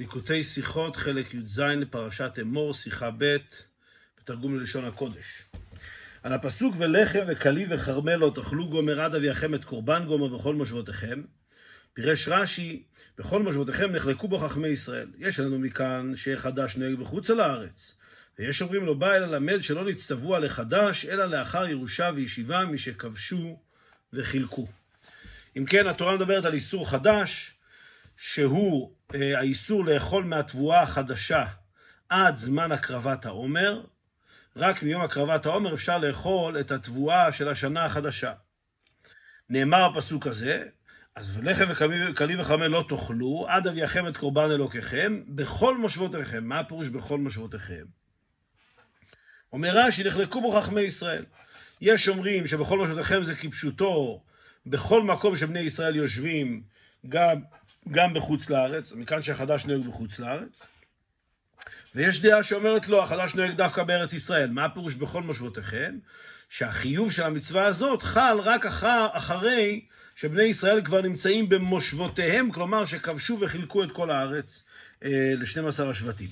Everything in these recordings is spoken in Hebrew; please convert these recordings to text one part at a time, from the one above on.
ליקוטי שיחות, חלק י"ז לפרשת אמור, שיחה ב', בתרגום ללשון הקודש. על הפסוק ולחם וכלי וכרמל לא תאכלו גומר עד אביכם את קורבן גומר בכל מושבותיכם. פירש רש"י, בכל מושבותיכם נחלקו בו חכמי ישראל. יש לנו מכאן שחדש נוהג בחוץ על הארץ. ויש אומרים לו, בא אל הלמד שלא נצטוו על החדש, אלא לאחר ירושה וישיבה משכבשו וחילקו. אם כן, התורה מדברת על איסור חדש, שהוא אה, האיסור לאכול מהתבואה החדשה עד זמן הקרבת העומר. רק מיום הקרבת העומר אפשר לאכול את התבואה של השנה החדשה. נאמר הפסוק הזה, אז ולחם וכלי וחמל לא תאכלו, עד אביאכם את קורבן אלוקיכם, בכל מושבותיכם. מה הפירוש בכל מושבותיכם? אומר רש"י, נחלקו בו חכמי ישראל. יש אומרים שבכל מושבותיכם זה כפשוטו, בכל מקום שבני ישראל יושבים, גם, גם בחוץ לארץ, מכאן שהחדש נוהג בחוץ לארץ. ויש דעה שאומרת לא, החדש נוהג דווקא בארץ ישראל. מה הפירוש בכל מושבותיכם? שהחיוב של המצווה הזאת חל רק אחר, אחרי שבני ישראל כבר נמצאים במושבותיהם, כלומר שכבשו וחילקו את כל הארץ אה, ל-12 השבטים.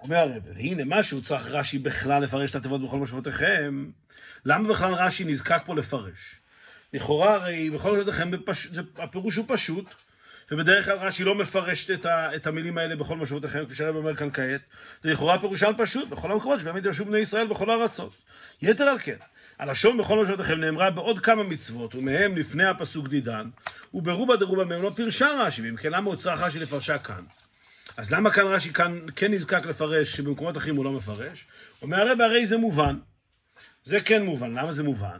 אומר הרב, והנה משהו צריך רש"י בכלל לפרש את התיבות בכל מושבותיכם. למה בכלל רש"י נזקק פה לפרש? לכאורה הרי בכל מושבותיכם הפירוש הוא פשוט, ובדרך כלל רש"י לא מפרש את, ה, את המילים האלה בכל מושבותיכם, כפי שהרב אומר כאן כעת. זה לכאורה פירושן פשוט, בכל המקומות שבאמת יושבו בני ישראל בכל הארצות. יתר על כן, הלשון בכל מושבותיכם נאמרה בעוד כמה מצוות, ומהם לפני הפסוק דידן, וברובה דרובה מהם לא פירשה רש"י, ואם כן למה צריך רש"י לפרשה כאן? אז למה כאן רש"י כאן כן נזקק לפרש, שבמקומות אחרים הוא לא מפרש? אומר הרב, הרי זה מובן. זה כן מובן. למה זה מובן?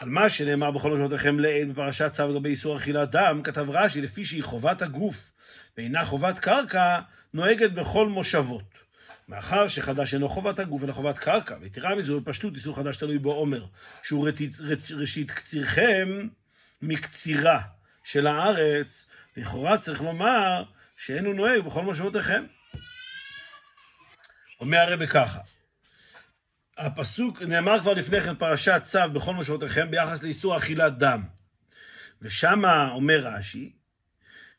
על מה שנאמר בכל משמעותיכם לעיל בפרשת צו לגבי איסור אכילת דם, כתב רש"י, לפי שהיא חובת הגוף ואינה חובת קרקע, נוהגת בכל מושבות. מאחר שחדש אינו חובת הגוף אלא חובת קרקע, ויתרה מזו, בפשטות איסור חדש תלוי בעומר, שהוא ראשית קצירכם מקצירה של הארץ, לכאורה צריך לומר שאין הוא נוהג בכל מושבותיכם. אומר הרבי ככה, הפסוק נאמר כבר לפני כן פרשת צו בכל מושבותיכם ביחס לאיסור אכילת דם. ושמה אומר רש"י,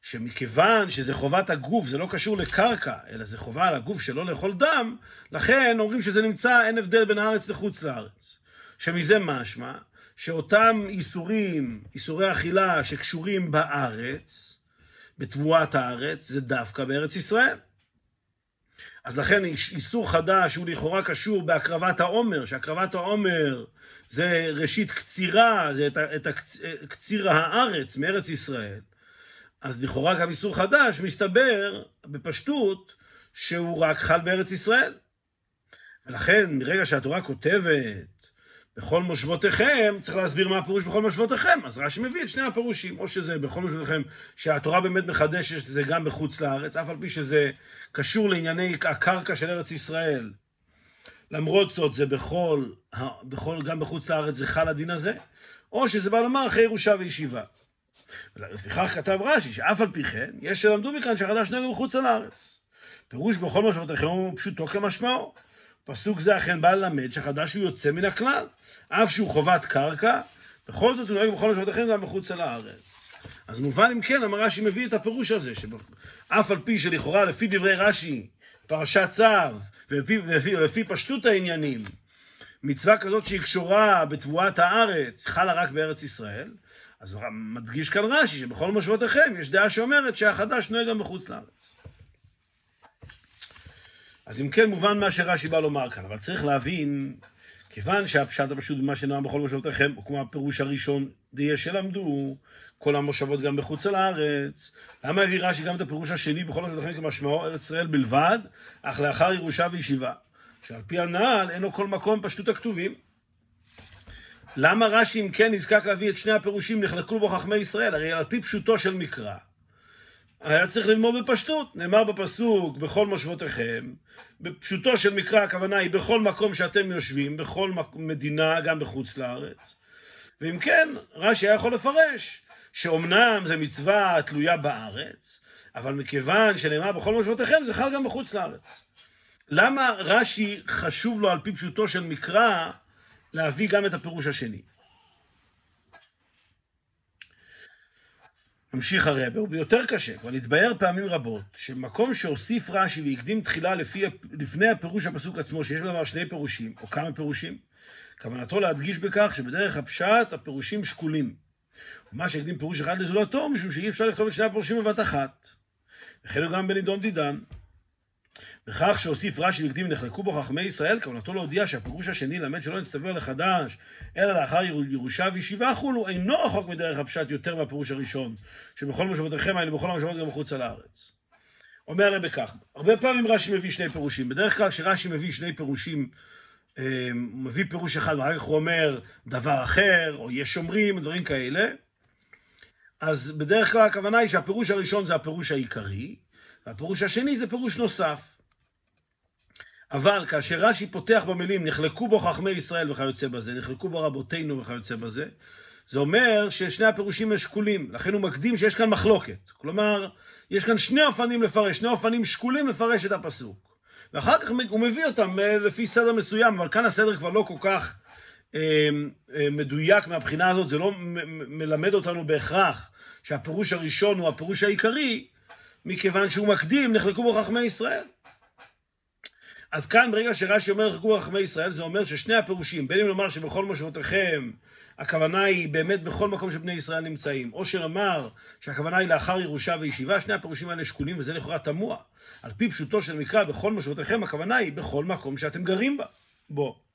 שמכיוון שזה חובת הגוף, זה לא קשור לקרקע, אלא זה חובה על הגוף שלא לאכול דם, לכן אומרים שזה נמצא, אין הבדל בין הארץ לחוץ לארץ. שמזה משמע, שאותם איסורים, איסורי אכילה שקשורים בארץ, בתבואת הארץ, זה דווקא בארץ ישראל. אז לכן איסור חדש הוא לכאורה קשור בהקרבת העומר, שהקרבת העומר זה ראשית קצירה, זה את, את קציר הארץ מארץ ישראל. אז לכאורה גם איסור חדש מסתבר בפשטות שהוא רק חל בארץ ישראל. ולכן מרגע שהתורה כותבת בכל מושבותיכם, צריך להסביר מה הפירוש בכל מושבותיכם. אז רש"י מביא את שני הפירושים, או שזה בכל מושבותיכם, שהתורה באמת מחדשת את זה גם בחוץ לארץ, אף על פי שזה קשור לענייני הקרקע של ארץ ישראל. למרות זאת, זה בכל, בכל גם בחוץ לארץ זה חל הדין הזה, או שזה בא לומר אחרי ירושה וישיבה. לפיכך כתב רש"י, שאף על פי כן, יש שלמדו מכאן שהחדש נגד מחוץ לארץ. פירוש בכל מושבותיכם הוא פשוטו כמשמעו. פסוק זה אכן בא ללמד שהחדש הוא יוצא מן הכלל. אף שהוא חובת קרקע, בכל זאת הוא נוהג בכל משמעותיכם גם מחוץ לארץ. אז מובן אם כן, למה רש"י מביא את הפירוש הזה, שאף על פי שלכאורה לפי דברי רש"י, פרשת צו, ולפי, ולפי, ולפי פשטות העניינים, מצווה כזאת שהיא קשורה בתבואת הארץ, חלה רק בארץ ישראל, אז מדגיש כאן רש"י שבכל מושבותיכם יש דעה שאומרת שהחדש נוהג גם בחוץ לארץ. אז אם כן מובן מה שרש"י בא לומר כאן, אבל צריך להבין, כיוון שהפשט הפשוט במה שנאמר בכל מושבותיכם, או כמו הפירוש הראשון, דיה שלמדו, כל המושבות גם בחוץ לארץ, למה הביא רש"י גם את הפירוש השני בכל מושבותיכם כמשמעו ארץ ישראל בלבד, אך לאחר ירושה וישיבה, שעל פי הנ"ל אינו כל מקום פשטות הכתובים. למה רש"י אם כן נזקק להביא את שני הפירושים נחלקו בו חכמי ישראל? הרי על פי פשוטו של מקרא. היה צריך ללמוד בפשטות. נאמר בפסוק, בכל מושבותיכם. בפשוטו של מקרא הכוונה היא בכל מקום שאתם יושבים, בכל מדינה, גם בחוץ לארץ. ואם כן, רש"י היה יכול לפרש שאומנם זו מצווה תלויה בארץ, אבל מכיוון שנאמר בכל מושבותיכם, זה חל גם בחוץ לארץ. למה רש"י חשוב לו על פי פשוטו של מקרא להביא גם את הפירוש השני? ממשיך הרב, הוא ביותר קשה, כבר נתבהר פעמים רבות, שמקום שהוסיף רש"י והקדים תחילה לפי, לפני הפירוש הפסוק עצמו, שיש בדבר שני פירושים, או כמה פירושים, כוונתו להדגיש בכך שבדרך הפשט הפירושים שקולים. ומה שהקדים פירוש אחד לזולתו, משום שאי אפשר לכתוב את שני הפירושים בבת אחת. וכן גם בנידון דידן. בכך שהוסיף רש"י והקדים ונחלקו בו חכמי ישראל, כוונתו להודיע שהפירוש השני למד שלא נצטבר לחדש, אלא לאחר ירושה וישיבה חולו, אינו רחוק מדרך הפשט יותר מהפירוש הראשון, שבכל מושבותיכם האלה, בכל המושבות גם מחוץ לארץ. אומר הרב כך, הרבה פעמים רש"י מביא שני פירושים, בדרך כלל כשרש"י מביא שני פירושים, הוא מביא פירוש אחד, ואחר כך הוא אומר דבר אחר, או יש שומרים, דברים כאלה, אז בדרך כלל הכוונה היא שהפירוש הראשון זה הפירוש העיקרי, והפירוש השני זה פירוש נוסף. אבל כאשר רש"י פותח במילים, נחלקו בו חכמי ישראל וכיוצא בזה, נחלקו בו רבותינו וכיוצא בזה, זה אומר ששני הפירושים הם שקולים, לכן הוא מקדים שיש כאן מחלוקת. כלומר, יש כאן שני אופנים לפרש, שני אופנים שקולים לפרש את הפסוק. ואחר כך הוא מביא אותם אה, לפי סדר מסוים, אבל כאן הסדר כבר לא כל כך אה, אה, מדויק מהבחינה הזאת, זה לא מלמד אותנו בהכרח שהפירוש הראשון הוא הפירוש העיקרי, מכיוון שהוא מקדים, נחלקו בו חכמי ישראל. אז כאן ברגע שרש"י אומר נחלקו חכמי ישראל, זה אומר ששני הפירושים, בין אם לומר שבכל מושבותיכם, הכוונה היא באמת בכל מקום שבני ישראל נמצאים, או שנאמר שהכוונה היא לאחר ירושה וישיבה, שני הפירושים האלה שקולים וזה לכאורה תמוה. על פי פשוטו של מקרא, בכל מושבותיכם, הכוונה היא בכל מקום שאתם גרים בה. בו.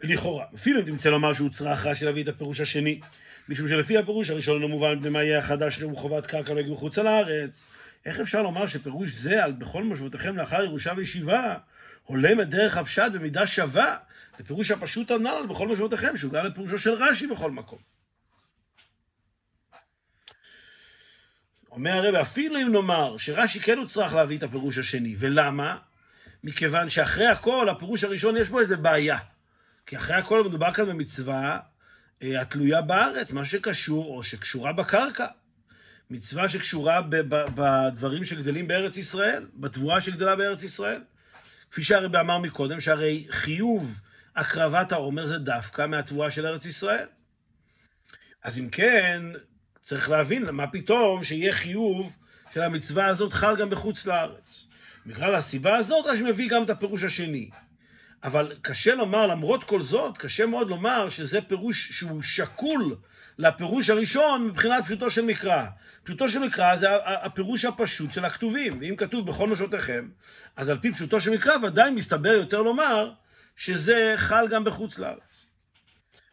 לכאורה, אפילו אם תמצא לומר שהוא צריך רש"י להביא את הפירוש השני, משום שלפי הפירוש הראשון לא מובן במה יהיה החדש שהוא חובת קרקע לא יגיעו מחוץ לארץ. איך אפשר לומר שפירוש זה על בכל מושבותיכם לאחר ירושה וישיבה, הולם את דרך הפשט במידה שווה לפירוש הפשוט הנ"ל על בכל מושבותיכם, שהוא גם לפירושו של רש"י בכל מקום. אומר הרב, אפילו אם נאמר שרש"י כן הוא צריך להביא את הפירוש השני, ולמה? מכיוון שאחרי הכל, הפירוש הראשון יש בו איזה בעיה. כי אחרי הכל מדובר כאן במצווה אה, התלויה בארץ, מה שקשור או שקשורה בקרקע. מצווה שקשורה בדברים שגדלים בארץ ישראל, בתבואה שגדלה בארץ ישראל. כפי שהרבי אמר מקודם, שהרי חיוב הקרבת העומר זה דווקא מהתבואה של ארץ ישראל. אז אם כן, צריך להבין מה פתאום שיהיה חיוב של המצווה הזאת חל גם בחוץ לארץ. בגלל הסיבה הזאת, אז מביא גם את הפירוש השני. אבל קשה לומר, למרות כל זאת, קשה מאוד לומר שזה פירוש שהוא שקול לפירוש הראשון מבחינת פשוטו של מקרא. פשוטו של מקרא זה הפירוש הפשוט של הכתובים, ואם כתוב בכל משותיכם, אז על פי פשוטו של מקרא ודאי מסתבר יותר לומר שזה חל גם בחוץ לארץ.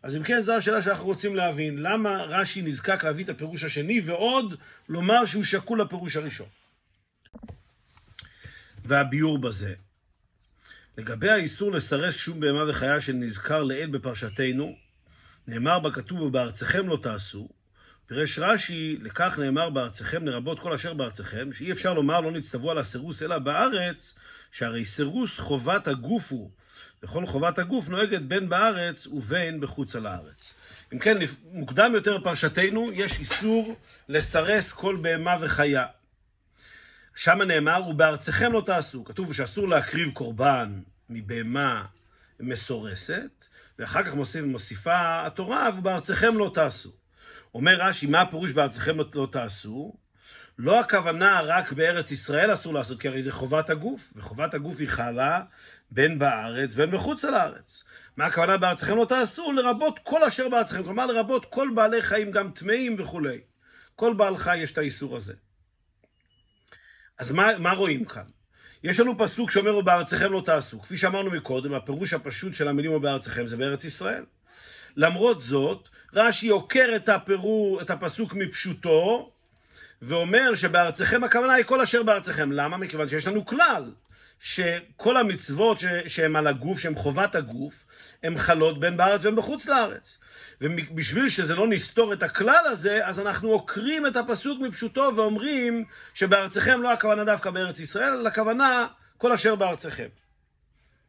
אז אם כן, זו השאלה שאנחנו רוצים להבין, למה רש"י נזקק להביא את הפירוש השני, ועוד לומר שהוא שקול לפירוש הראשון. והביאור בזה, לגבי האיסור לסרס שום בהמה וחיה שנזכר לעיל בפרשתנו, נאמר בכתוב ובארצכם לא תעשו, פירש רש"י, לכך נאמר בארצכם לרבות כל אשר בארצכם, שאי אפשר לומר לא נצטוו על הסירוס אלא בארץ, שהרי סירוס חובת הגוף הוא, וכל חובת הגוף נוהגת בין בארץ ובין בחוץ על הארץ. אם כן, מוקדם יותר בפרשתנו יש איסור לסרס כל בהמה וחיה. שם נאמר, ובארצכם לא תעשו. כתוב שאסור להקריב קורבן מבהמה מסורסת, ואחר כך מוסיף, מוסיפה התורה, ובארצכם לא תעשו. אומר רש"י, מה הפירוש בארצכם לא, לא תעשו? לא הכוונה רק בארץ ישראל אסור לעשות, כי הרי זה חובת הגוף, וחובת הגוף היא חלה בין בארץ בין מחוץ לארץ. מה הכוונה בארצכם לא תעשו? לרבות כל אשר בארצכם, כלומר לרבות כל בעלי חיים, גם טמאים וכולי. כל בעל חי יש את האיסור הזה. אז מה, מה רואים כאן? יש לנו פסוק שאומר, ובארצכם לא תעשו. כפי שאמרנו מקודם, הפירוש הפשוט של המילים ובארצכם זה בארץ ישראל. למרות זאת, רש"י עוקר את, הפירו, את הפסוק מפשוטו, ואומר שבארצכם הכוונה היא כל אשר בארצכם. למה? מכיוון שיש לנו כלל. שכל המצוות שהן על הגוף, שהן חובת הגוף, הן חלות בין בארץ ובין בחוץ לארץ. ובשביל שזה לא נסתור את הכלל הזה, אז אנחנו עוקרים את הפסוק מפשוטו ואומרים שבארצכם לא הכוונה דווקא בארץ ישראל, אלא הכוונה כל אשר בארצכם.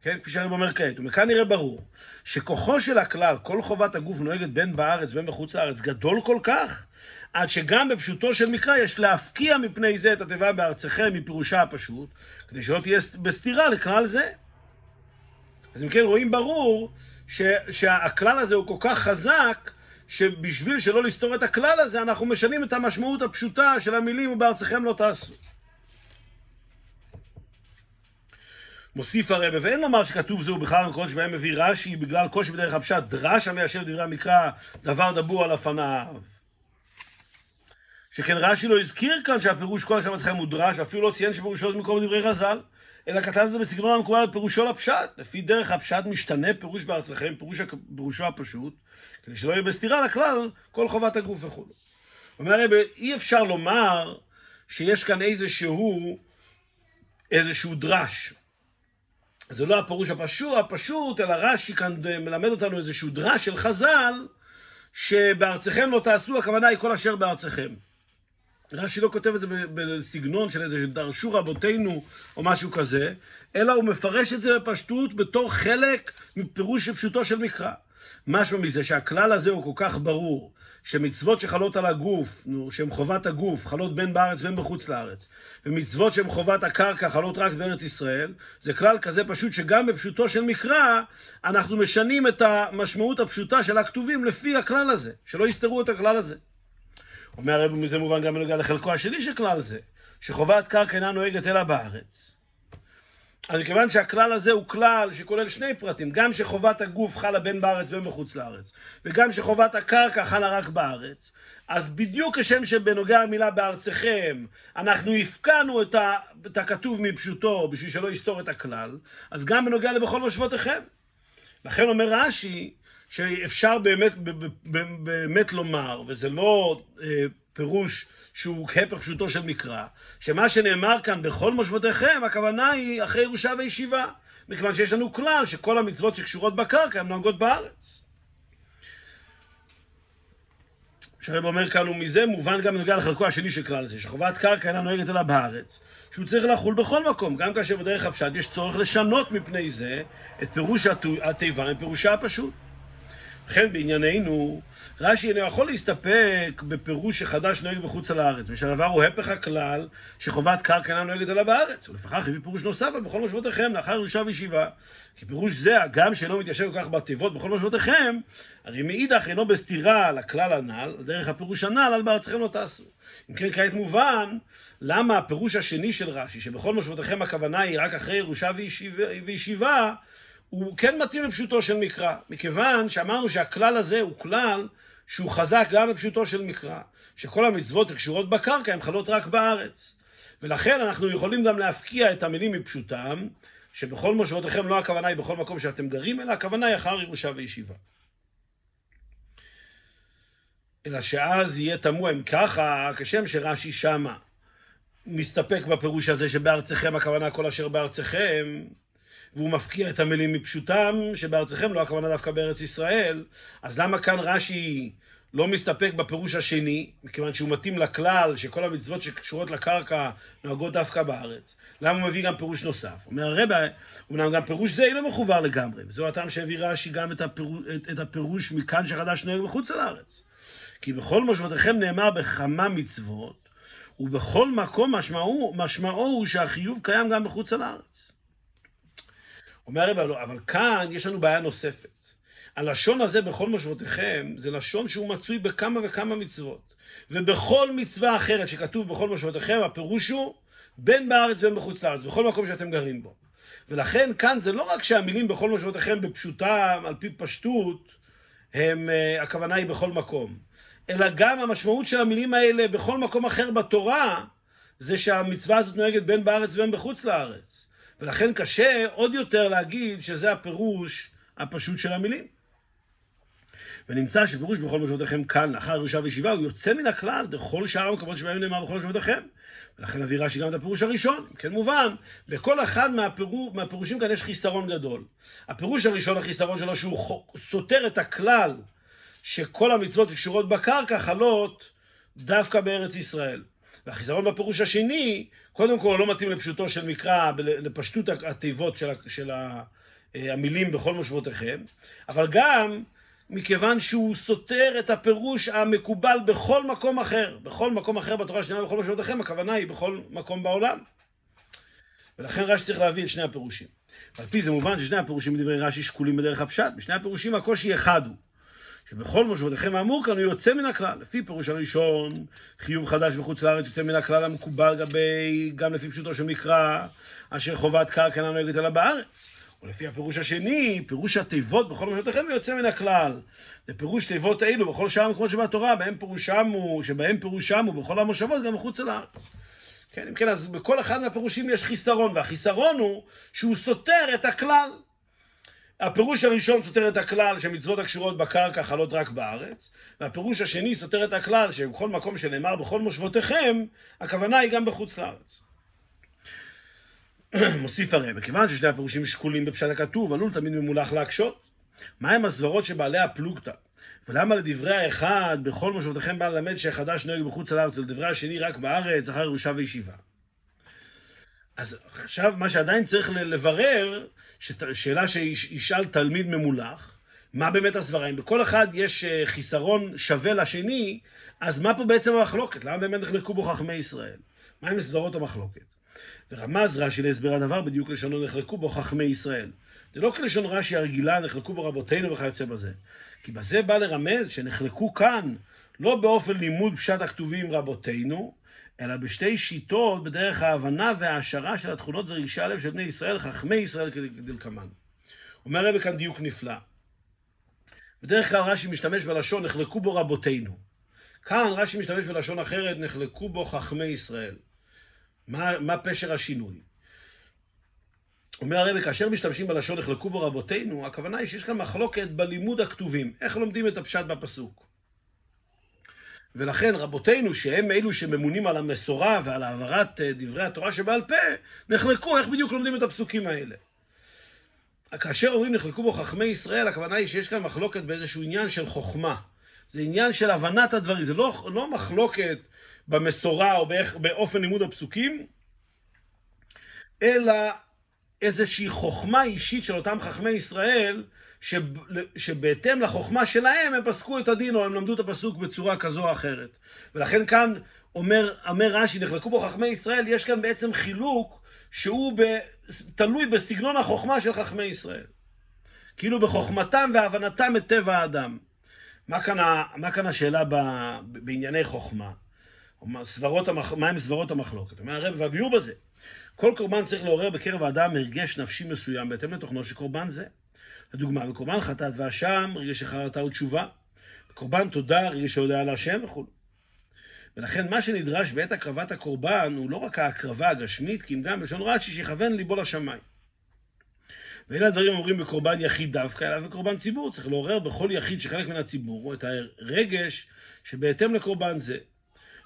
כן, כפי שהרב אומר כעת, ומכאן נראה ברור שכוחו של הכלל, כל חובת הגוף נוהגת בין בארץ ובין בחוץ לארץ, גדול כל כך, עד שגם בפשוטו של מקרא יש להפקיע מפני זה את התיבה בארצכם מפירושה הפשוט, כדי שלא תהיה בסתירה לכלל זה. אז אם כן רואים ברור ש, שהכלל הזה הוא כל כך חזק, שבשביל שלא לסתור את הכלל הזה, אנחנו משנים את המשמעות הפשוטה של המילים ובארצכם לא תעשו. מוסיף הרבה, ואין לומר שכתוב זהו בכלל המקומות שבהם מביא רש"י בגלל קושי בדרך הפשט, דרש המיישב דברי המקרא, דבר דבור על אפניו. שכן רש"י לא הזכיר כאן שהפירוש כל השם אצלכם הוא דרש, אפילו לא ציין שפירושו זה מקום דברי רז"ל, אלא כתב את זה בסגנון המקובל על פירושו לפשט. לפי דרך הפשט משתנה פירוש בארצכם, פירוש, פירושו הפשוט, כדי שלא יהיה בסתירה לכלל כל חובת הגוף וכו'. אומר הרב, אי אפשר לומר שיש כאן איזשהו, איזשהו דרש. זה לא הפירוש הפשוט, הפשוט, אלא רש"י כאן מלמד אותנו איזשהו דרש של חז"ל, שבארצכם לא תעשו, הכוונה היא כל אשר בארצכם. רש"י לא כותב את זה בסגנון של איזה דרשו רבותינו או משהו כזה, אלא הוא מפרש את זה בפשטות בתור חלק מפירוש פשוטו של מקרא. משמע מזה שהכלל הזה הוא כל כך ברור, שמצוות שחלות על הגוף, נו, שהן חובת הגוף, חלות בין בארץ ובין בחוץ לארץ, ומצוות שהן חובת הקרקע חלות רק בארץ ישראל, זה כלל כזה פשוט שגם בפשוטו של מקרא, אנחנו משנים את המשמעות הפשוטה של הכתובים לפי הכלל הזה, שלא יסתרו את הכלל הזה. אומר הרב מזה מובן גם בנוגע לחלקו השני של כלל זה, שחובת קרקע אינה נוהגת אלא בארץ. אז מכיוון שהכלל הזה הוא כלל שכולל שני פרטים, גם שחובת הגוף חלה בין בארץ ובין בחוץ לארץ, וגם שחובת הקרקע חלה רק בארץ, אז בדיוק כשם שבנוגע למילה בארצכם, אנחנו הפקענו את, את הכתוב מפשוטו בשביל שלא יסתור את הכלל, אז גם בנוגע לבכל מושבותיכם. לכן אומר רש"י, שאפשר באמת, באמת לומר, וזה לא אה, פירוש שהוא הפך פשוטו של מקרא, שמה שנאמר כאן בכל מושבותיכם, הכוונה היא אחרי ירושה וישיבה, מכיוון שיש לנו כלל שכל המצוות שקשורות בקרקע הן נוהגות בארץ. שהרב אומר כאן, ומזה מובן גם בנוגע לחלקו השני של כלל זה, שחובת קרקע אינה נוהגת אלא בארץ, שהוא צריך לחול בכל מקום, גם כאשר בדרך הפשט יש צורך לשנות מפני זה את פירוש התיבה מפירושה הפשוט. לכן בענייננו, רש"י אינו יכול להסתפק בפירוש שחדש נוהג בחוץ לארץ, ושהדבר הוא הפך הכלל שחובת קרקע אינה נוהגת אלא בארץ, ולפיכך הביא פירוש נוסף על בכל מושבותיכם לאחר ירושה וישיבה. כי פירוש זה, הגם שאינו מתיישב כל כך בתיבות בכל מושבותיכם, הרי מאידך אינו בסתירה לכלל הנ"ל, דרך הפירוש הנ"ל, על בארצכם לא תעשו. אם כן, כעת מובן, למה הפירוש השני של רש"י, שבכל מושבותיכם הכוונה היא רק אחרי ירושה וישיבה, וישיבה הוא כן מתאים לפשוטו של מקרא, מכיוון שאמרנו שהכלל הזה הוא כלל שהוא חזק גם בפשוטו של מקרא, שכל המצוות הקשורות בקרקע הן חלות רק בארץ. ולכן אנחנו יכולים גם להפקיע את המילים מפשוטם, שבכל מושבותיכם לא הכוונה היא בכל מקום שאתם גרים, אלא הכוונה היא אחר ירושה וישיבה. אלא שאז יהיה תמוה אם ככה, כשם שרש"י שמה מסתפק בפירוש הזה שבארצכם הכוונה כל אשר בארצכם, והוא מפקיע את המילים מפשוטם, שבארצכם לא הכוונה דווקא בארץ ישראל, אז למה כאן רש"י לא מסתפק בפירוש השני, מכיוון שהוא מתאים לכלל שכל המצוות שקשורות לקרקע נוהגות דווקא בארץ? למה הוא מביא גם פירוש נוסף? אומר הרבה, אמנם גם פירוש זה אינו מחובר לגמרי, וזו הטעם שהביא רש"י גם את הפירוש, את, את הפירוש מכאן שחדש נוהג מחוץ לארץ. כי בכל מושבותיכם נאמר בכמה מצוות, ובכל מקום משמעו, משמעו הוא שהחיוב קיים גם מחוץ לארץ. אומר הרב, אבל כאן יש לנו בעיה נוספת. הלשון הזה בכל מושבותיכם, זה לשון שהוא מצוי בכמה וכמה מצוות. ובכל מצווה אחרת שכתוב בכל מושבותיכם, הפירוש הוא בין בארץ ובין בחוץ לארץ, בכל מקום שאתם גרים בו. ולכן כאן זה לא רק שהמילים בכל מושבותיכם בפשוטם, על פי פשטות, הם, uh, הכוונה היא בכל מקום. אלא גם המשמעות של המילים האלה בכל מקום אחר בתורה, זה שהמצווה הזאת נוהגת בין בארץ ובין בחוץ לארץ. ולכן קשה עוד יותר להגיד שזה הפירוש הפשוט של המילים. ונמצא שפירוש בכל משמעותיכם כאן, לאחר ירושה וישיבה, הוא יוצא מן הכלל בכל שאר המקומות שבהם נאמר בכל משמעותיכם. ולכן אביא רש"י גם את הפירוש הראשון. כן מובן, בכל אחד מהפירוש, מהפירושים כאן יש חיסרון גדול. הפירוש הראשון, החיסרון שלו, שהוא סותר את הכלל שכל המצוות שקשורות בקרקע חלות דווקא בארץ ישראל. והחיסרון בפירוש השני, קודם כל לא מתאים לפשוטו של מקרא, לפשטות התיבות של, של המילים בכל מושבותיכם, אבל גם מכיוון שהוא סותר את הפירוש המקובל בכל מקום אחר. בכל מקום אחר בתורה שנאמר בכל מושבותיכם, הכוונה היא בכל מקום בעולם. ולכן רש"י צריך להביא את שני הפירושים. ועל פי זה מובן ששני הפירושים בדברי רש"י שקולים בדרך הפשט. בשני הפירושים הקושי אחד הוא, שבכל מושבותיכם האמור כאן הוא יוצא מן הכלל. לפי פירוש הראשון, חיוב חדש בחוץ לארץ יוצא מן הכלל המקובל גבי, גם לפי פשוטו של מקרא, אשר חובת קרקע אינה נוהגת אלא בארץ. ולפי הפירוש השני, פירוש התיבות בכל מושבותיכם יוצא מן הכלל. לפירוש תיבות אלו בכל שאר המקומות שבתורה, בהם פירושם הוא, שבהם פירושם הוא בכל המושבות גם מחוץ לארץ. כן, אם כן, אז בכל אחד מהפירושים יש חיסרון, והחיסרון הוא שהוא סותר את הכלל. הפירוש הראשון סותר את הכלל שמצוות הקשורות בקרקע חלות רק בארץ, והפירוש השני סותר את הכלל שבכל מקום שנאמר בכל מושבותיכם, הכוונה היא גם בחוץ לארץ. מוסיף הרי, מכיוון ששני הפירושים שקולים בפשט הכתוב, עלול תמיד ממולח להקשות. מהם הסברות שבעלי הפלוגתא? ולמה לדברי האחד, בכל מושבותיכם בא ללמד שהחדש נוהג בחוץ לארץ, ולדברי השני רק בארץ, אחר ירושה וישיבה? אז עכשיו, מה שעדיין צריך לברר, שאלה שישאל תלמיד ממולח, מה באמת הסברה? אם בכל אחד יש חיסרון שווה לשני, אז מה פה בעצם המחלוקת? למה באמת נחלקו בו חכמי ישראל? מה עם סברות המחלוקת? ורמז רש"י להסבר הדבר, בדיוק לשונו נחלקו בו חכמי ישראל. זה לא כלשון רש"י הרגילה, נחלקו בו רבותינו וכיוצא בזה. כי בזה בא לרמז שנחלקו כאן, לא באופן לימוד פשט הכתובים רבותינו, אלא בשתי שיטות בדרך ההבנה וההעשרה של התכונות ורגשי הלב של בני ישראל, חכמי ישראל כדלקמן. אומר הרבי כאן דיוק נפלא. בדרך כלל רש"י משתמש בלשון נחלקו בו רבותינו. כאן רש"י משתמש בלשון אחרת, נחלקו בו חכמי ישראל. מה, מה פשר השינוי? אומר הרבי, כאשר משתמשים בלשון נחלקו בו רבותינו, הכוונה היא שיש כאן מחלוקת בלימוד הכתובים, איך לומדים את הפשט בפסוק. ולכן רבותינו, שהם אלו שממונים על המסורה ועל העברת דברי התורה שבעל פה, נחלקו איך בדיוק לומדים את הפסוקים האלה. כאשר אומרים נחלקו בו חכמי ישראל, הכוונה היא שיש כאן מחלוקת באיזשהו עניין של חוכמה. זה עניין של הבנת הדברים, זה לא, לא מחלוקת במסורה או באיך, באופן לימוד הפסוקים, אלא איזושהי חוכמה אישית של אותם חכמי ישראל, שבהתאם לחוכמה שלהם הם פסקו את הדין או הם למדו את הפסוק בצורה כזו או אחרת. ולכן כאן אומר, אומר רש"י, נחלקו בו חכמי ישראל, יש כאן בעצם חילוק שהוא ב, תלוי בסגנון החוכמה של חכמי ישראל. כאילו בחוכמתם והבנתם את טבע האדם. מה כאן, מה כאן השאלה ב, בענייני חוכמה? סברות המח... מהם סברות המחלוקת? אומר הרב והביאור בזה. כל קורבן צריך לעורר בקרב האדם הרגש נפשי מסוים בהתאם לתוכנו של קורבן זה. לדוגמה, בקורבן חטאת ואשם, רגש שחרתה ותשובה. בקורבן תודה, רגש שהודעה להשם וכו'. ולכן מה שנדרש בעת הקרבת הקורבן הוא לא רק ההקרבה הגשמית, כי אם גם בלשון רש"י שיכוון ליבו לשמיים. ואלה הדברים אומרים בקורבן יחיד דווקא, אלא בקורבן ציבור. צריך לעורר בכל יחיד שחלק מן הציבור את הרגש שבהתאם לקורבן זה.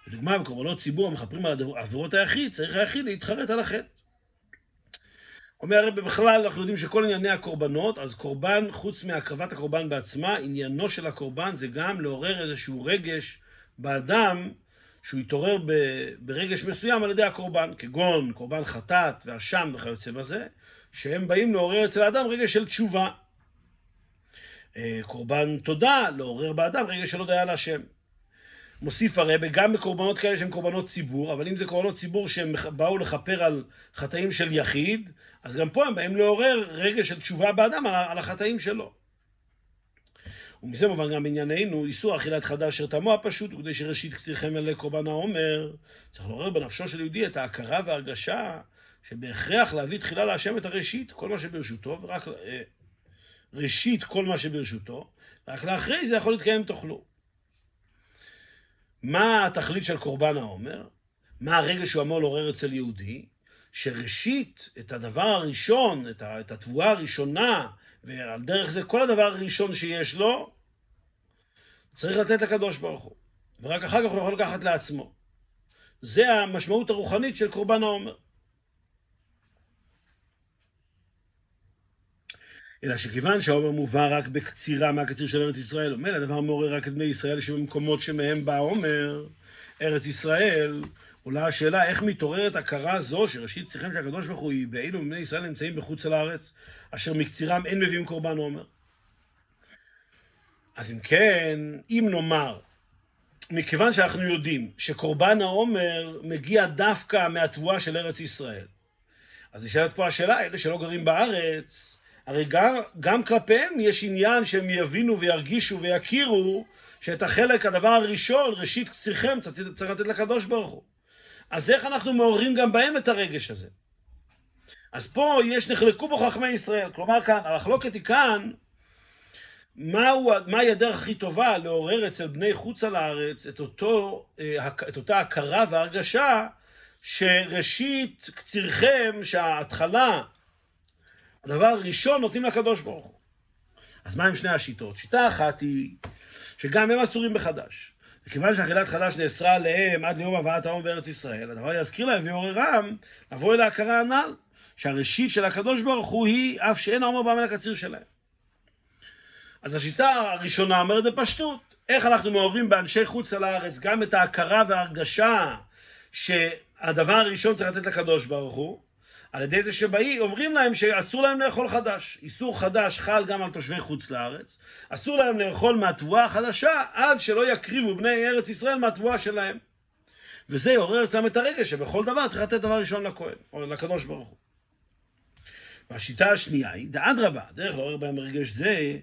לדוגמה, בקורבנות ציבור המכפרים על עבירות היחיד, צריך היחיד להתחרט על החטא. אומר הרב, בכלל אנחנו יודעים שכל ענייני הקורבנות, אז קורבן, חוץ מהקרבת הקורבן בעצמה, עניינו של הקורבן זה גם לעורר איזשהו רגש באדם, שהוא יתעורר ברגש מסוים על ידי הקורבן, כגון קורבן חטאת ואשם וכיוצא בזה, שהם באים לעורר אצל האדם רגש של תשובה. אה, קורבן תודה, לעורר באדם רגש של הודיה להשם. מוסיף הרבה, גם בקורבנות כאלה שהם קורבנות ציבור, אבל אם זה קורבנות ציבור שהם באו לכפר על חטאים של יחיד, אז גם פה הם באים לעורר רגש של תשובה באדם על החטאים שלו. ומזה מובן גם בענייננו, איסור אכילת חדה אשר תמו הפשוט, כדי שראשית קצירכם אלה קורבן העומר, צריך לעורר בנפשו של יהודי את ההכרה וההרגשה שבהכרח להביא תחילה להשם את הראשית, כל מה שברשותו, ורק אה, ראשית כל מה שברשותו, רק לאחרי זה יכול להתקיים תאכלו. מה התכלית של קורבן העומר? מה הרגע שהוא אמור לעורר אצל יהודי? שראשית, את הדבר הראשון, את התבואה הראשונה, ועל דרך זה כל הדבר הראשון שיש לו, צריך לתת לקדוש ברוך הוא. ורק אחר כך הוא יכול לקחת לעצמו. זה המשמעות הרוחנית של קורבן העומר. אלא שכיוון שהעומר מובא רק בקצירה מהקציר של ארץ ישראל, אומר, הדבר מעורר רק את בני ישראל שבמקומות שמהם בא העומר, ארץ ישראל, עולה השאלה איך מתעוררת הכרה זו שראשית צריכים שהקדוש ברוך הוא באילו מבני ישראל נמצאים בחוץ לארץ, אשר מקצירם אין מביאים קורבן עומר. אז אם כן, אם נאמר, מכיוון שאנחנו יודעים שקורבן העומר מגיע דווקא מהתבואה של ארץ ישראל, אז נשאלת פה השאלה, אלה שלא גרים בארץ, הרי גם, גם כלפיהם יש עניין שהם יבינו וירגישו ויכירו שאת החלק, הדבר הראשון, ראשית קציכם, צריך לתת לקדוש ברוך הוא. אז איך אנחנו מעוררים גם בהם את הרגש הזה? אז פה יש, נחלקו בו חכמי ישראל. כלומר, כאן, המחלוקת היא כאן, מהו, מהי הדרך הכי טובה לעורר אצל בני חוץ על הארץ את, אותו, אה, את אותה הכרה והרגשה שראשית קצירכם, שההתחלה, הדבר הראשון נותנים לקדוש ברוך הוא. אז מה עם שני השיטות? שיטה אחת היא שגם הם אסורים בחדש. וכיוון שאכילת חדש נאסרה עליהם עד ליום הבאת העם בארץ ישראל, הדבר יזכיר להם ויעוררם לבוא אל ההכרה הנ"ל, שהראשית של הקדוש ברוך הוא היא אף שאין העומר בא מן הקציר שלהם. אז השיטה הראשונה אומרת בפשטות, איך אנחנו מעוררים באנשי חוץ על הארץ גם את ההכרה וההרגשה שהדבר הראשון צריך לתת לקדוש ברוך הוא, על ידי זה שבאים, אומרים להם שאסור להם לאכול חדש. איסור חדש חל גם על תושבי חוץ לארץ. אסור להם לאכול מהתבואה החדשה עד שלא יקריבו בני ארץ ישראל מהתבואה שלהם. וזה יעורר אצלם את הרגש שבכל דבר צריך לתת דבר ראשון לכהן, או לקדוש ברוך הוא. והשיטה השנייה היא, דאדרבה, הדרך לעורר בהם רגש זה,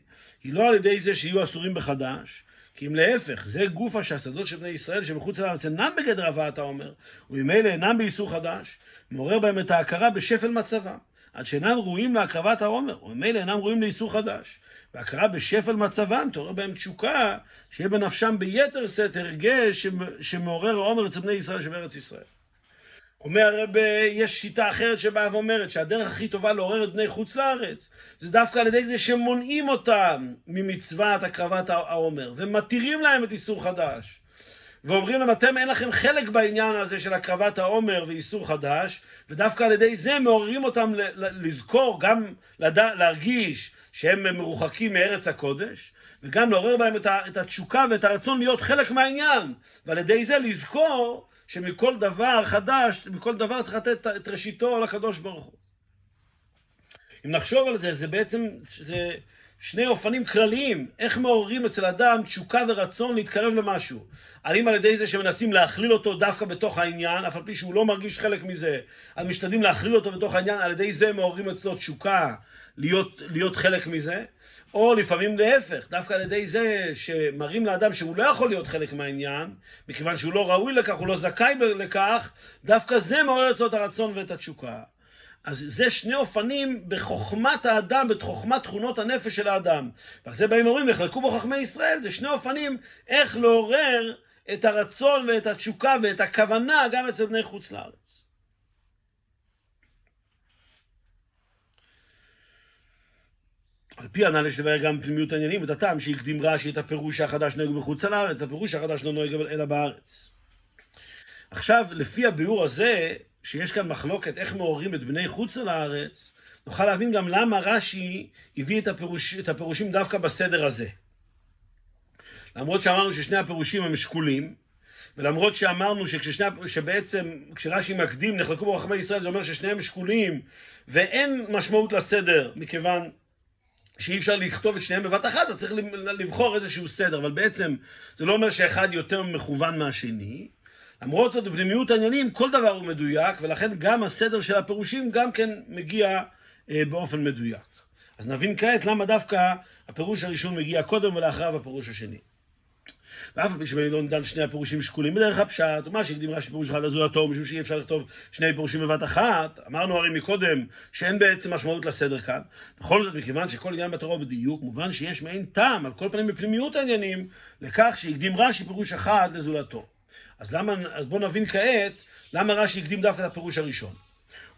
היא לא על ידי זה שיהיו אסורים בחדש, כי אם להפך, זה גופה שהשדות של בני ישראל שמחוץ לארץ אינם בגדר הבאת העומר, וממילא אינם באיסור חדש, מעורר בהם את ההכרה בשפל מצבם, עד שאינם ראויים להקרבת העומר, וממילא אינם ראויים לאיסור חדש. והכרה בשפל מצבם תעורר בהם תשוקה, שיהיה בנפשם ביתר שאת הרגש שמעורר העומר אצל בני ישראל שבארץ ישראל. אומר הרב, יש שיטה אחרת שבאה ואומרת שהדרך הכי טובה לעורר את בני חוץ לארץ זה דווקא על ידי זה שמונעים אותם ממצוות הקרבת העומר ומתירים להם את איסור חדש ואומרים להם אתם אין לכם חלק בעניין הזה של הקרבת העומר ואיסור חדש ודווקא על ידי זה מעוררים אותם לזכור גם לדע, להרגיש שהם מרוחקים מארץ הקודש וגם לעורר בהם את התשוקה ואת הרצון להיות חלק מהעניין ועל ידי זה לזכור שמכל דבר חדש, מכל דבר צריך לתת את ראשיתו לקדוש ברוך הוא. אם נחשוב על זה, זה בעצם, זה שני אופנים כלליים, איך מעוררים אצל אדם תשוקה ורצון להתקרב למשהו. האם על ידי זה שמנסים להכליל אותו דווקא בתוך העניין, אף על פי שהוא לא מרגיש חלק מזה, אז משתדלים להכליל אותו בתוך העניין, על ידי זה מעוררים אצלו תשוקה להיות, להיות חלק מזה, או לפעמים להפך, דווקא על ידי זה שמראים לאדם שהוא לא יכול להיות חלק מהעניין, מכיוון שהוא לא ראוי לכך, הוא לא זכאי לכך, דווקא זה מעורר אצלו את הרצון ואת התשוקה. אז זה שני אופנים בחוכמת האדם, בחוכמת תכונות הנפש של האדם. ועל זה באים אומרים, נחלקו בו חכמי ישראל, זה שני אופנים איך לעורר את הרצון ואת התשוקה ואת הכוונה גם אצל בני חוץ לארץ. על פי הנ"ל יש לבאר גם פנימיות העניינים, את הטעם שהקדים רש"י את הפירוש החדש נוהג בחוץ לארץ, הפירוש החדש לא נוהג אלא בארץ. עכשיו, לפי הביאור הזה, שיש כאן מחלוקת איך מעוררים את בני חוץ לארץ, נוכל להבין גם למה רש"י הביא את, הפירוש, את הפירושים דווקא בסדר הזה. למרות שאמרנו ששני הפירושים הם שקולים, ולמרות שאמרנו שכששני, שבעצם כשרש"י מקדים נחלקו בו חכמי ישראל זה אומר ששניהם שקולים ואין משמעות לסדר מכיוון שאי אפשר לכתוב את שניהם בבת אחת, אז צריך לבחור איזשהו סדר, אבל בעצם זה לא אומר שאחד יותר מכוון מהשני. למרות זאת, בפנימיות העניינים כל דבר הוא מדויק, ולכן גם הסדר של הפירושים גם כן מגיע אה, באופן מדויק. אז נבין כעת למה דווקא הפירוש הראשון מגיע קודם ולאחריו הפירוש השני. ואף על פי שבנידון דן שני הפירושים שקולים בדרך הפשט, מה שהקדים רש"י פירוש אחד לזולתו, משום שאי אפשר לכתוב שני פירושים בבת אחת, אמרנו הרי מקודם שאין בעצם משמעות לסדר כאן. בכל זאת, מכיוון שכל עניין בתורה הוא בדיוק, מובן שיש מעין טעם, על כל פנים בפנימיות העניינים, לכך שהקדים רש"י פירוש אחד לזולתו. אז, למה, אז בואו נבין כעת למה רש"י הקדים דווקא את הפירוש הראשון.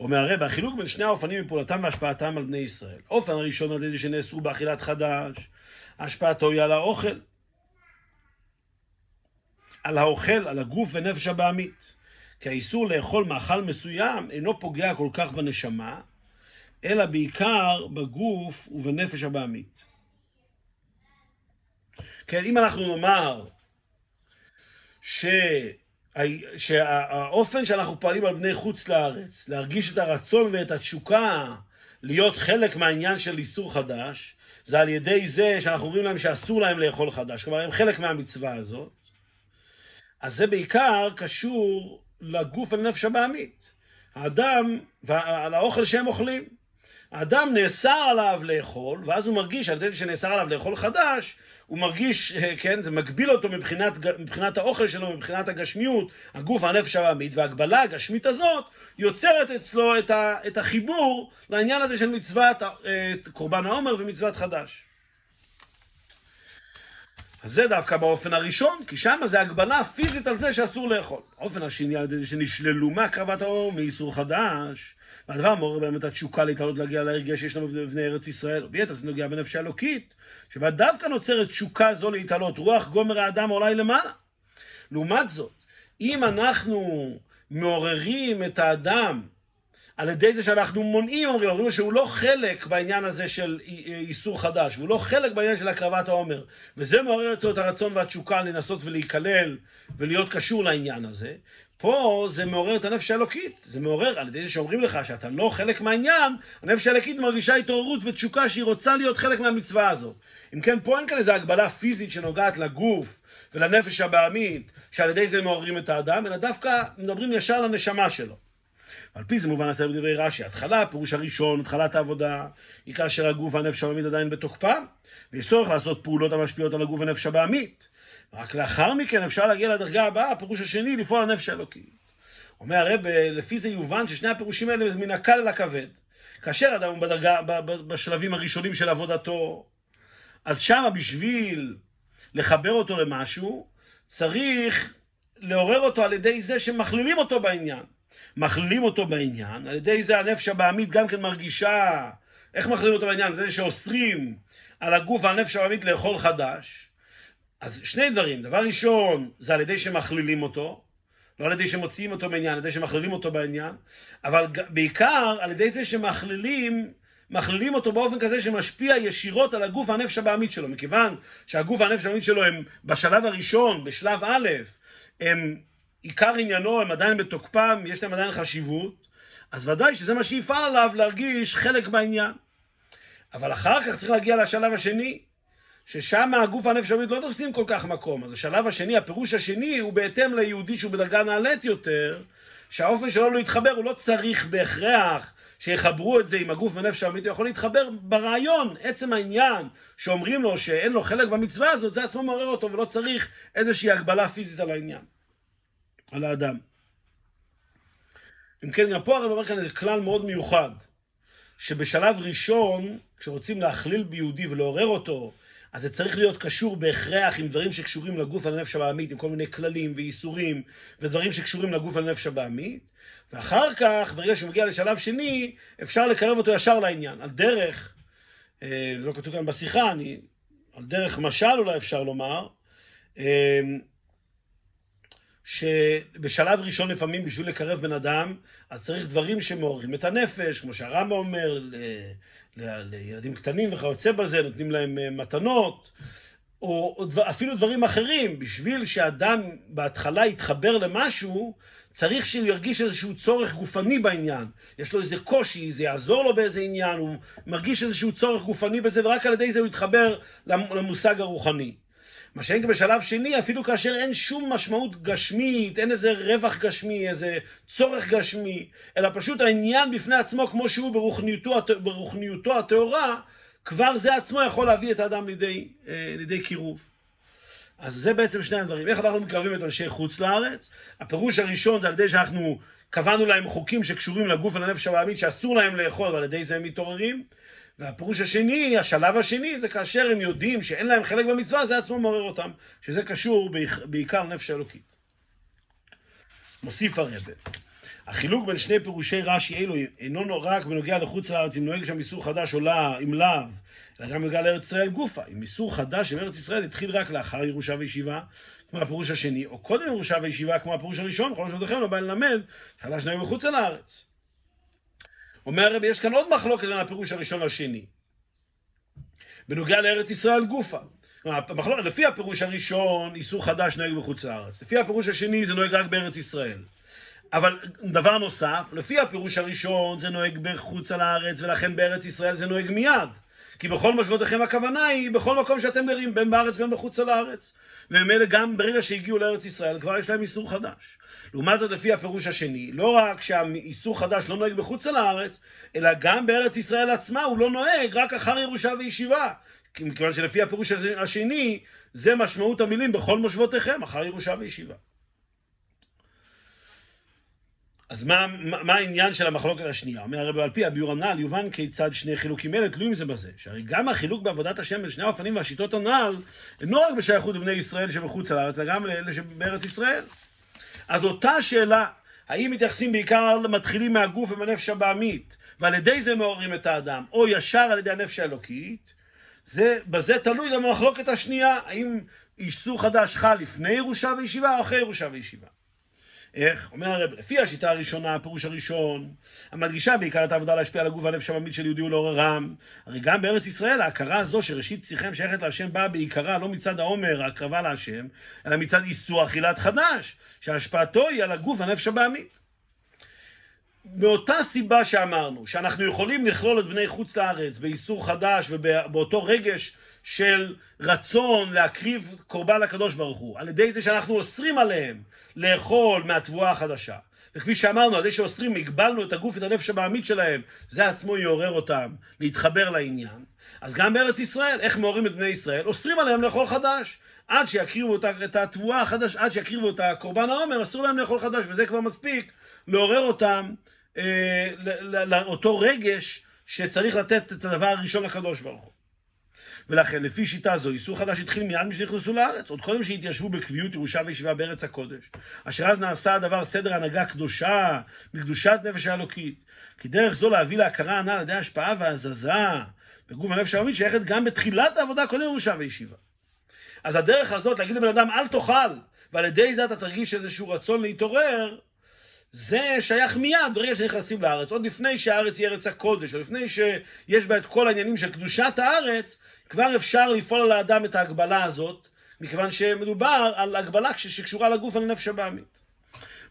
אומר הרב, החילוק בין שני האופנים מפעולתם והשפעתם על בני ישראל. האופן הראשון על ידי שנאסרו באכילת חדש, השפעתו היא על האוכל. על האוכל, על הגוף ונפש הבעמית. כי האיסור לאכול מאכל מסוים אינו פוגע כל כך בנשמה, אלא בעיקר בגוף ובנפש הבעמית. כן, אם אנחנו נאמר ש... שהאופן שאנחנו פועלים על בני חוץ לארץ, להרגיש את הרצון ואת התשוקה להיות חלק מהעניין של איסור חדש, זה על ידי זה שאנחנו אומרים להם שאסור להם לאכול חדש, כלומר הם חלק מהמצווה הזאת, אז זה בעיקר קשור לגוף ולנפש הבעמית. האדם, ועל האוכל שהם אוכלים. האדם נאסר עליו לאכול, ואז הוא מרגיש, על ידי שנאסר עליו לאכול חדש, הוא מרגיש, כן, זה מגביל אותו מבחינת, מבחינת האוכל שלו, מבחינת הגשמיות, הגוף והנפש העממית, וההגבלה הגשמית הזאת יוצרת אצלו את, ה, את החיבור לעניין הזה של מצוות קורבן העומר ומצוות חדש. אז זה דווקא באופן הראשון, כי שם זה הגבלה פיזית על זה שאסור לאכול. האופן השני על ידי שנשללו מהקרבת האור מאיסור חדש, והדבר מעורר בהם את התשוקה להתעלות להגיע להרגש שיש לנו בבני ארץ ישראל, וביתר זה נוגע בנפש האלוקית, שבה דווקא נוצרת תשוקה זו להתעלות, רוח גומר האדם עולה למעלה. לעומת זאת, אם אנחנו מעוררים את האדם על ידי זה שאנחנו מונעים, אומרים, אומרים שהוא לא חלק בעניין הזה של איסור חדש, והוא לא חלק בעניין של הקרבת העומר, וזה מעורר אצלו את הרצון והתשוקה לנסות ולהיכלל ולהיות קשור לעניין הזה. פה זה מעורר את הנפש האלוקית, זה מעורר על ידי זה שאומרים לך שאתה לא חלק מהעניין, הנפש האלוקית מרגישה התעוררות ותשוקה שהיא רוצה להיות חלק מהמצווה הזאת. אם כן, פה אין כאן איזו הגבלה פיזית שנוגעת לגוף ולנפש הבעמית, שעל ידי זה מעוררים את האדם, אלא דווקא מדברים ישר לנשמה שלו. על פי זה מובן הסדר בדברי רש"י, התחלה, הפירוש הראשון, התחלת העבודה, היא כאשר הגוף והנפש הבעמית עדיין בתוקפם, ויש צורך לעשות פעולות המשפיעות על הגוף והנפש הבעמית. רק לאחר מכן אפשר להגיע לדרגה הבאה, הפירוש השני, לפעול הנפש האלוקית. אומר הרב, לפי זה יובן ששני הפירושים האלה מן הקל אל הכבד. כאשר אדם הוא בדרגה, בשלבים הראשונים של עבודתו, אז שמה בשביל לחבר אותו למשהו, צריך לעורר אותו על ידי זה שמכלילים אותו בעניין. מכלילים אותו בעניין, על ידי זה הנפש הבעמית גם כן מרגישה, איך מכלילים אותו בעניין? על ידי שאוסרים על הגוף והנפש הבעמית לאכול חדש. אז שני דברים, דבר ראשון זה על ידי שמכלילים אותו, לא על ידי שמוציאים אותו בעניין, על ידי שמכלילים אותו בעניין, אבל בעיקר על ידי זה שמכלילים מכלילים אותו באופן כזה שמשפיע ישירות על הגוף והנפש הבעמית שלו, מכיוון שהגוף והנפש הבעמית שלו הם בשלב הראשון, בשלב א', הם עיקר עניינו, הם עדיין בתוקפם, יש להם עדיין חשיבות, אז ודאי שזה מה שיפעל עליו להרגיש חלק בעניין. אבל אחר כך צריך להגיע לשלב השני, ששם הגוף והנפש הבאמת לא תופסים כל כך מקום. אז השלב השני, הפירוש השני, הוא בהתאם ליהודי שהוא בדרגה נעלית יותר, שהאופן שלו להתחבר, הוא לא צריך בהכרח שיחברו את זה עם הגוף ונפש האמיתי, הוא יכול להתחבר ברעיון, עצם העניין, שאומרים לו שאין לו חלק במצווה הזאת, זה עצמו מעורר אותו, ולא צריך איזושהי הגבלה פיזית על העניין. על האדם. אם כן, גם פה הרב אומר כאן איזה כלל מאוד מיוחד, שבשלב ראשון, כשרוצים להכליל ביהודי ולעורר אותו, אז זה צריך להיות קשור בהכרח עם דברים שקשורים לגוף ולנפש הבעמית, עם כל מיני כללים ואיסורים ודברים שקשורים לגוף ולנפש הבעמית, ואחר כך, ברגע שהוא מגיע לשלב שני, אפשר לקרב אותו ישר לעניין. על דרך, אה, לא כתוב כאן בשיחה, אני, על דרך משל אולי אפשר לומר, אה, שבשלב ראשון לפעמים בשביל לקרב בן אדם, אז צריך דברים שמעוררים את הנפש, כמו שהרמב"ם אומר, ל, ל, לילדים קטנים וכיוצא בזה, נותנים להם אה, מתנות, או, או דבר, אפילו דברים אחרים, בשביל שאדם בהתחלה יתחבר למשהו, צריך שהוא ירגיש איזשהו צורך גופני בעניין. יש לו איזה קושי, זה יעזור לו באיזה עניין, הוא מרגיש איזשהו צורך גופני בזה, ורק על ידי זה הוא יתחבר למושג הרוחני. מה שאין בשלב שני, אפילו כאשר אין שום משמעות גשמית, אין איזה רווח גשמי, איזה צורך גשמי, אלא פשוט העניין בפני עצמו, כמו שהוא ברוחניותו, ברוחניותו הטהורה, כבר זה עצמו יכול להביא את האדם לידי, אה, לידי קירוב. אז זה בעצם שני הדברים. איך אנחנו מקרבים את אנשי חוץ לארץ? הפירוש הראשון זה על ידי שאנחנו קבענו להם חוקים שקשורים לגוף ולנפש הבעמית שאסור להם לאכול, ועל ידי זה הם מתעוררים. והפירוש השני, השלב השני, זה כאשר הם יודעים שאין להם חלק במצווה, זה עצמו מעורר אותם, שזה קשור בעיקר לנפש האלוקית. מוסיף הרבה. החילוק בין שני פירושי רש"י אלו אינו רק בנוגע לחוץ לארץ, אם נוהג שם איסור חדש או לא, אם לאו, אלא גם בנוגע לארץ ישראל גופה. אם איסור חדש עם ארץ ישראל התחיל רק לאחר ירושה וישיבה, כמו הפירוש השני, או קודם ירושה וישיבה, כמו הפירוש הראשון, בכל משמעותיכם לא בא ללמד, חדש נוהג מחוץ לארץ. אומר הרבי, יש כאן עוד מחלוקת בין הפירוש הראשון לשני. בנוגע לארץ ישראל גופה. המחלוקת, לפי הפירוש הראשון, איסור חדש נוהג בחוץ לארץ. לפי הפירוש השני, זה נוהג רק בארץ ישראל. אבל דבר נוסף, לפי הפירוש הראשון, זה נוהג בחוץ על הארץ, ולכן בארץ ישראל זה נוהג מיד. כי בכל מושבותיכם הכוונה היא בכל מקום שאתם גרים, בין בארץ בין מחוצה לארץ. וממילא גם ברגע שהגיעו לארץ ישראל כבר יש להם איסור חדש. לעומת זאת לפי הפירוש השני, לא רק שהאיסור חדש לא נוהג בחוצה לארץ, אלא גם בארץ ישראל עצמה הוא לא נוהג רק אחר ירושה וישיבה. מכיוון שלפי הפירוש השני, זה משמעות המילים בכל מושבותיכם, אחר ירושה וישיבה. אז מה, מה, מה העניין של המחלוקת השנייה? אומר הרב על פי הביאור הנ"ל, יובן כיצד שני חילוקים אלה תלויים זה בזה. שהרי גם החילוק בעבודת השם בין שני האופנים והשיטות הנ"ל, אינו רק בשייכות לבני ישראל שבחוץ לארץ, אלא גם לאלה שבארץ ישראל. אז אותה שאלה, האם מתייחסים בעיקר למתחילים מהגוף ומהנפש הבעמית, ועל ידי זה מעוררים את האדם, או ישר על ידי הנפש האלוקית, זה, בזה תלוי גם המחלוקת השנייה, האם איסור חדש חל לפני ירושה וישיבה או אחרי ירושה וישיבה. איך? אומר הרב, לפי השיטה הראשונה, הפירוש הראשון, המדגישה בעיקר את העבודה להשפיע על הגוף והנפש הממית של יהודי ולעוררם. הרי גם בארץ ישראל ההכרה הזו שראשית שיחם שייכת להשם באה בעיקרה לא מצד העומר, ההקרבה להשם, אלא מצד איסור אכילת חדש, שהשפעתו היא על הגוף והנפש הבעמית. מאותה סיבה שאמרנו, שאנחנו יכולים לכלול את בני חוץ לארץ באיסור חדש ובאותו רגש של רצון להקריב קורבן לקדוש ברוך הוא, על ידי זה שאנחנו אוסרים עליהם לאכול מהתבואה החדשה. וכפי שאמרנו, על ידי שאוסרים, הגבלנו את הגוף ואת הנפש הבעמית שלהם, זה עצמו יעורר אותם להתחבר לעניין. אז גם בארץ ישראל, איך מעוררים את בני ישראל? אוסרים עליהם לאכול חדש. עד שיקריבו את התבואה החדש, עד שיקריבו את הקורבן העומר, אסור להם לאכול חדש, וזה כבר מספיק לעורר אותם אה, לאותו רגש שצריך לתת את הדבר הראשון לקדוש ברוך הוא. ולכן, לפי שיטה זו, איסור חדש התחיל מיד משנכנסו לארץ, עוד קודם שהתיישבו בקביעות ירושה וישיבה בארץ הקודש. אשר אז נעשה הדבר סדר הנהגה קדושה, מקדושת נפש האלוקית. כי דרך זו להביא להכרה הנ"ל על ידי השפעה והזזה בגוף הנפש העממית שייכת גם בתחילת העבודה קודם ירושה וישיבה. אז הדרך הזאת להגיד לבן אדם אל תאכל, ועל ידי זה אתה תרגיש איזשהו רצון להתעורר, זה שייך מיד ברגע שנכנסים לארץ, עוד לפני שהארץ היא ארץ הקודש, או לפני שיש בה את כל העניינים של קדושת הארץ, כבר אפשר לפעול על האדם את ההגבלה הזאת, מכיוון שמדובר על הגבלה שקשורה לגוף ולנפש הבעמית.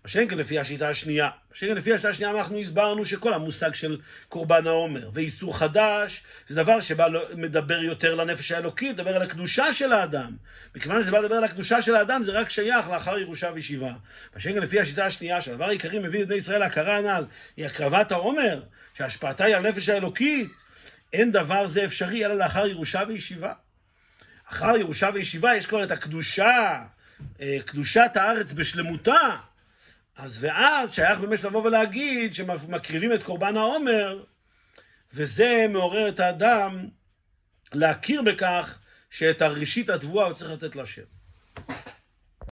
מה שאין כאן לפי השיטה השנייה. מה שאין כאן לפי השיטה השנייה אנחנו הסברנו שכל המושג של קורבן העומר ואיסור חדש זה דבר שבא יותר לנפש האלוקית, מדבר על הקדושה של האדם. מכיוון שזה בא לדבר על הקדושה של האדם זה רק שייך לאחר ירושה וישיבה. מה שאין כאן לפי השיטה השנייה שהדבר העיקרי מביא את בני ישראל להכרה הנ"ל היא הקרבת העומר שהשפעתה היא על הנפש האלוקית אין דבר זה אפשרי אלא לאחר ירושה וישיבה. אחר ירושה וישיבה יש כבר את הקדושה, אה, קדושת הארץ בשלמותה. אז ואז שייך באמת לבוא ולהגיד שמקריבים את קורבן העומר, וזה מעורר את האדם להכיר בכך שאת הראשית התבואה הוא צריך לתת לשם.